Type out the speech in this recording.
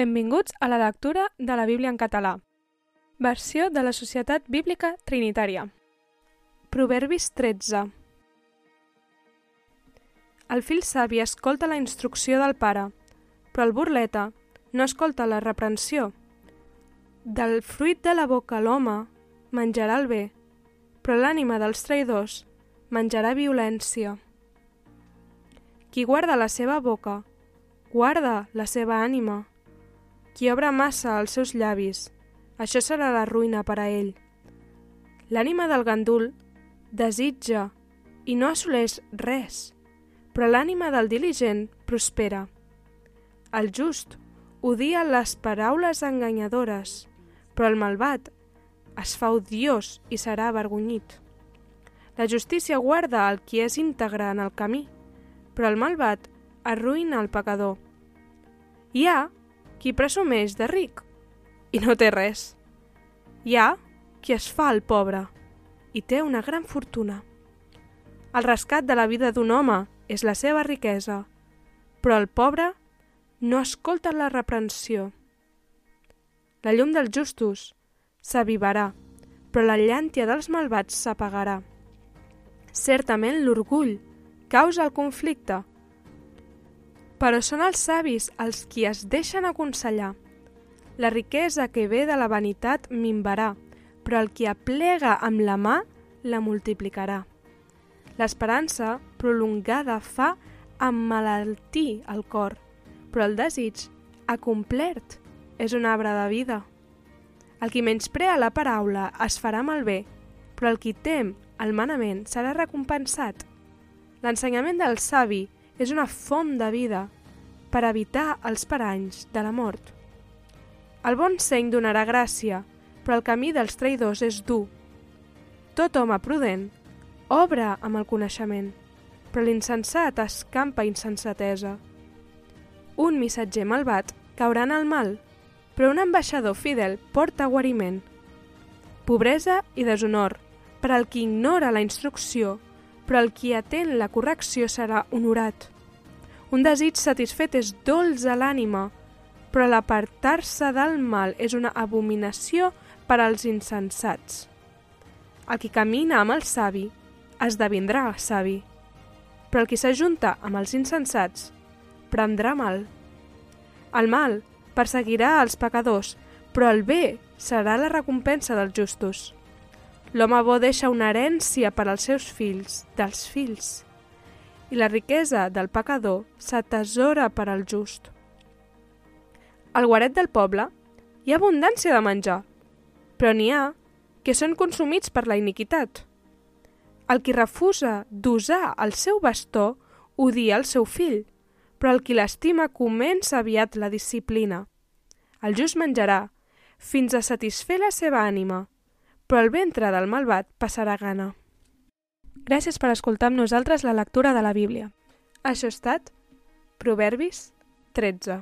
Benvinguts a la lectura de la Bíblia en català. Versió de la Societat Bíblica Trinitària. Proverbis 13. El fill savi escolta la instrucció del pare, però el burleta no escolta la reprensió. Del fruit de la boca l'home menjarà el bé, però l'ànima dels traïdors menjarà violència. Qui guarda la seva boca, guarda la seva ànima. Qui obre massa els seus llavis, això serà la ruïna per a ell. L'ànima del gandul desitja i no assoleix res, però l'ànima del diligent prospera. El just odia les paraules enganyadores, però el malvat es fa odiós i serà avergonyit. La justícia guarda el qui és íntegre en el camí, però el malvat arruïna el pecador. Hi ha qui presumeix de ric i no té res. Hi ha qui es fa el pobre i té una gran fortuna. El rescat de la vida d'un home és la seva riquesa, però el pobre no escolta la reprensió. La llum dels justos s'avivarà, però la llàntia dels malvats s'apagarà. Certament l'orgull causa el conflicte, però són els savis els qui es deixen aconsellar. La riquesa que ve de la vanitat minvarà, però el qui aplega amb la mà la multiplicarà. L'esperança prolongada fa emmalaltir el cor, però el desig acomplert és un arbre de vida. El qui menysprea la paraula es farà malbé, però el qui tem el manament serà recompensat. L'ensenyament del savi és una font de vida per evitar els paranys de la mort. El bon seny donarà gràcia, però el camí dels traïdors és dur. Tot home prudent obre amb el coneixement, però l'insensat escampa insensatesa. Un missatger malvat caurà en el mal, però un ambaixador fidel porta guariment. Pobresa i deshonor per al qui ignora la instrucció, però el qui atén la correcció serà honorat. Un desig satisfet és dolç a l'ànima, però l'apartar-se del mal és una abominació per als insensats. El qui camina amb el savi esdevindrà savi, però el qui s'ajunta amb els insensats prendrà mal. El mal perseguirà els pecadors, però el bé serà la recompensa dels justos. L'home bo deixa una herència per als seus fills, dels fills, i la riquesa del pecador s'atesora per al just. Al guaret del poble hi ha abundància de menjar, però n'hi ha que són consumits per la iniquitat. El qui refusa d'usar el seu bastó odia el seu fill, però el qui l'estima comença aviat la disciplina. El just menjarà fins a satisfer la seva ànima, però el ventre del malvat passarà gana. Gràcies per escoltar amb nosaltres la lectura de la Bíblia. Això ha estat Proverbis 13.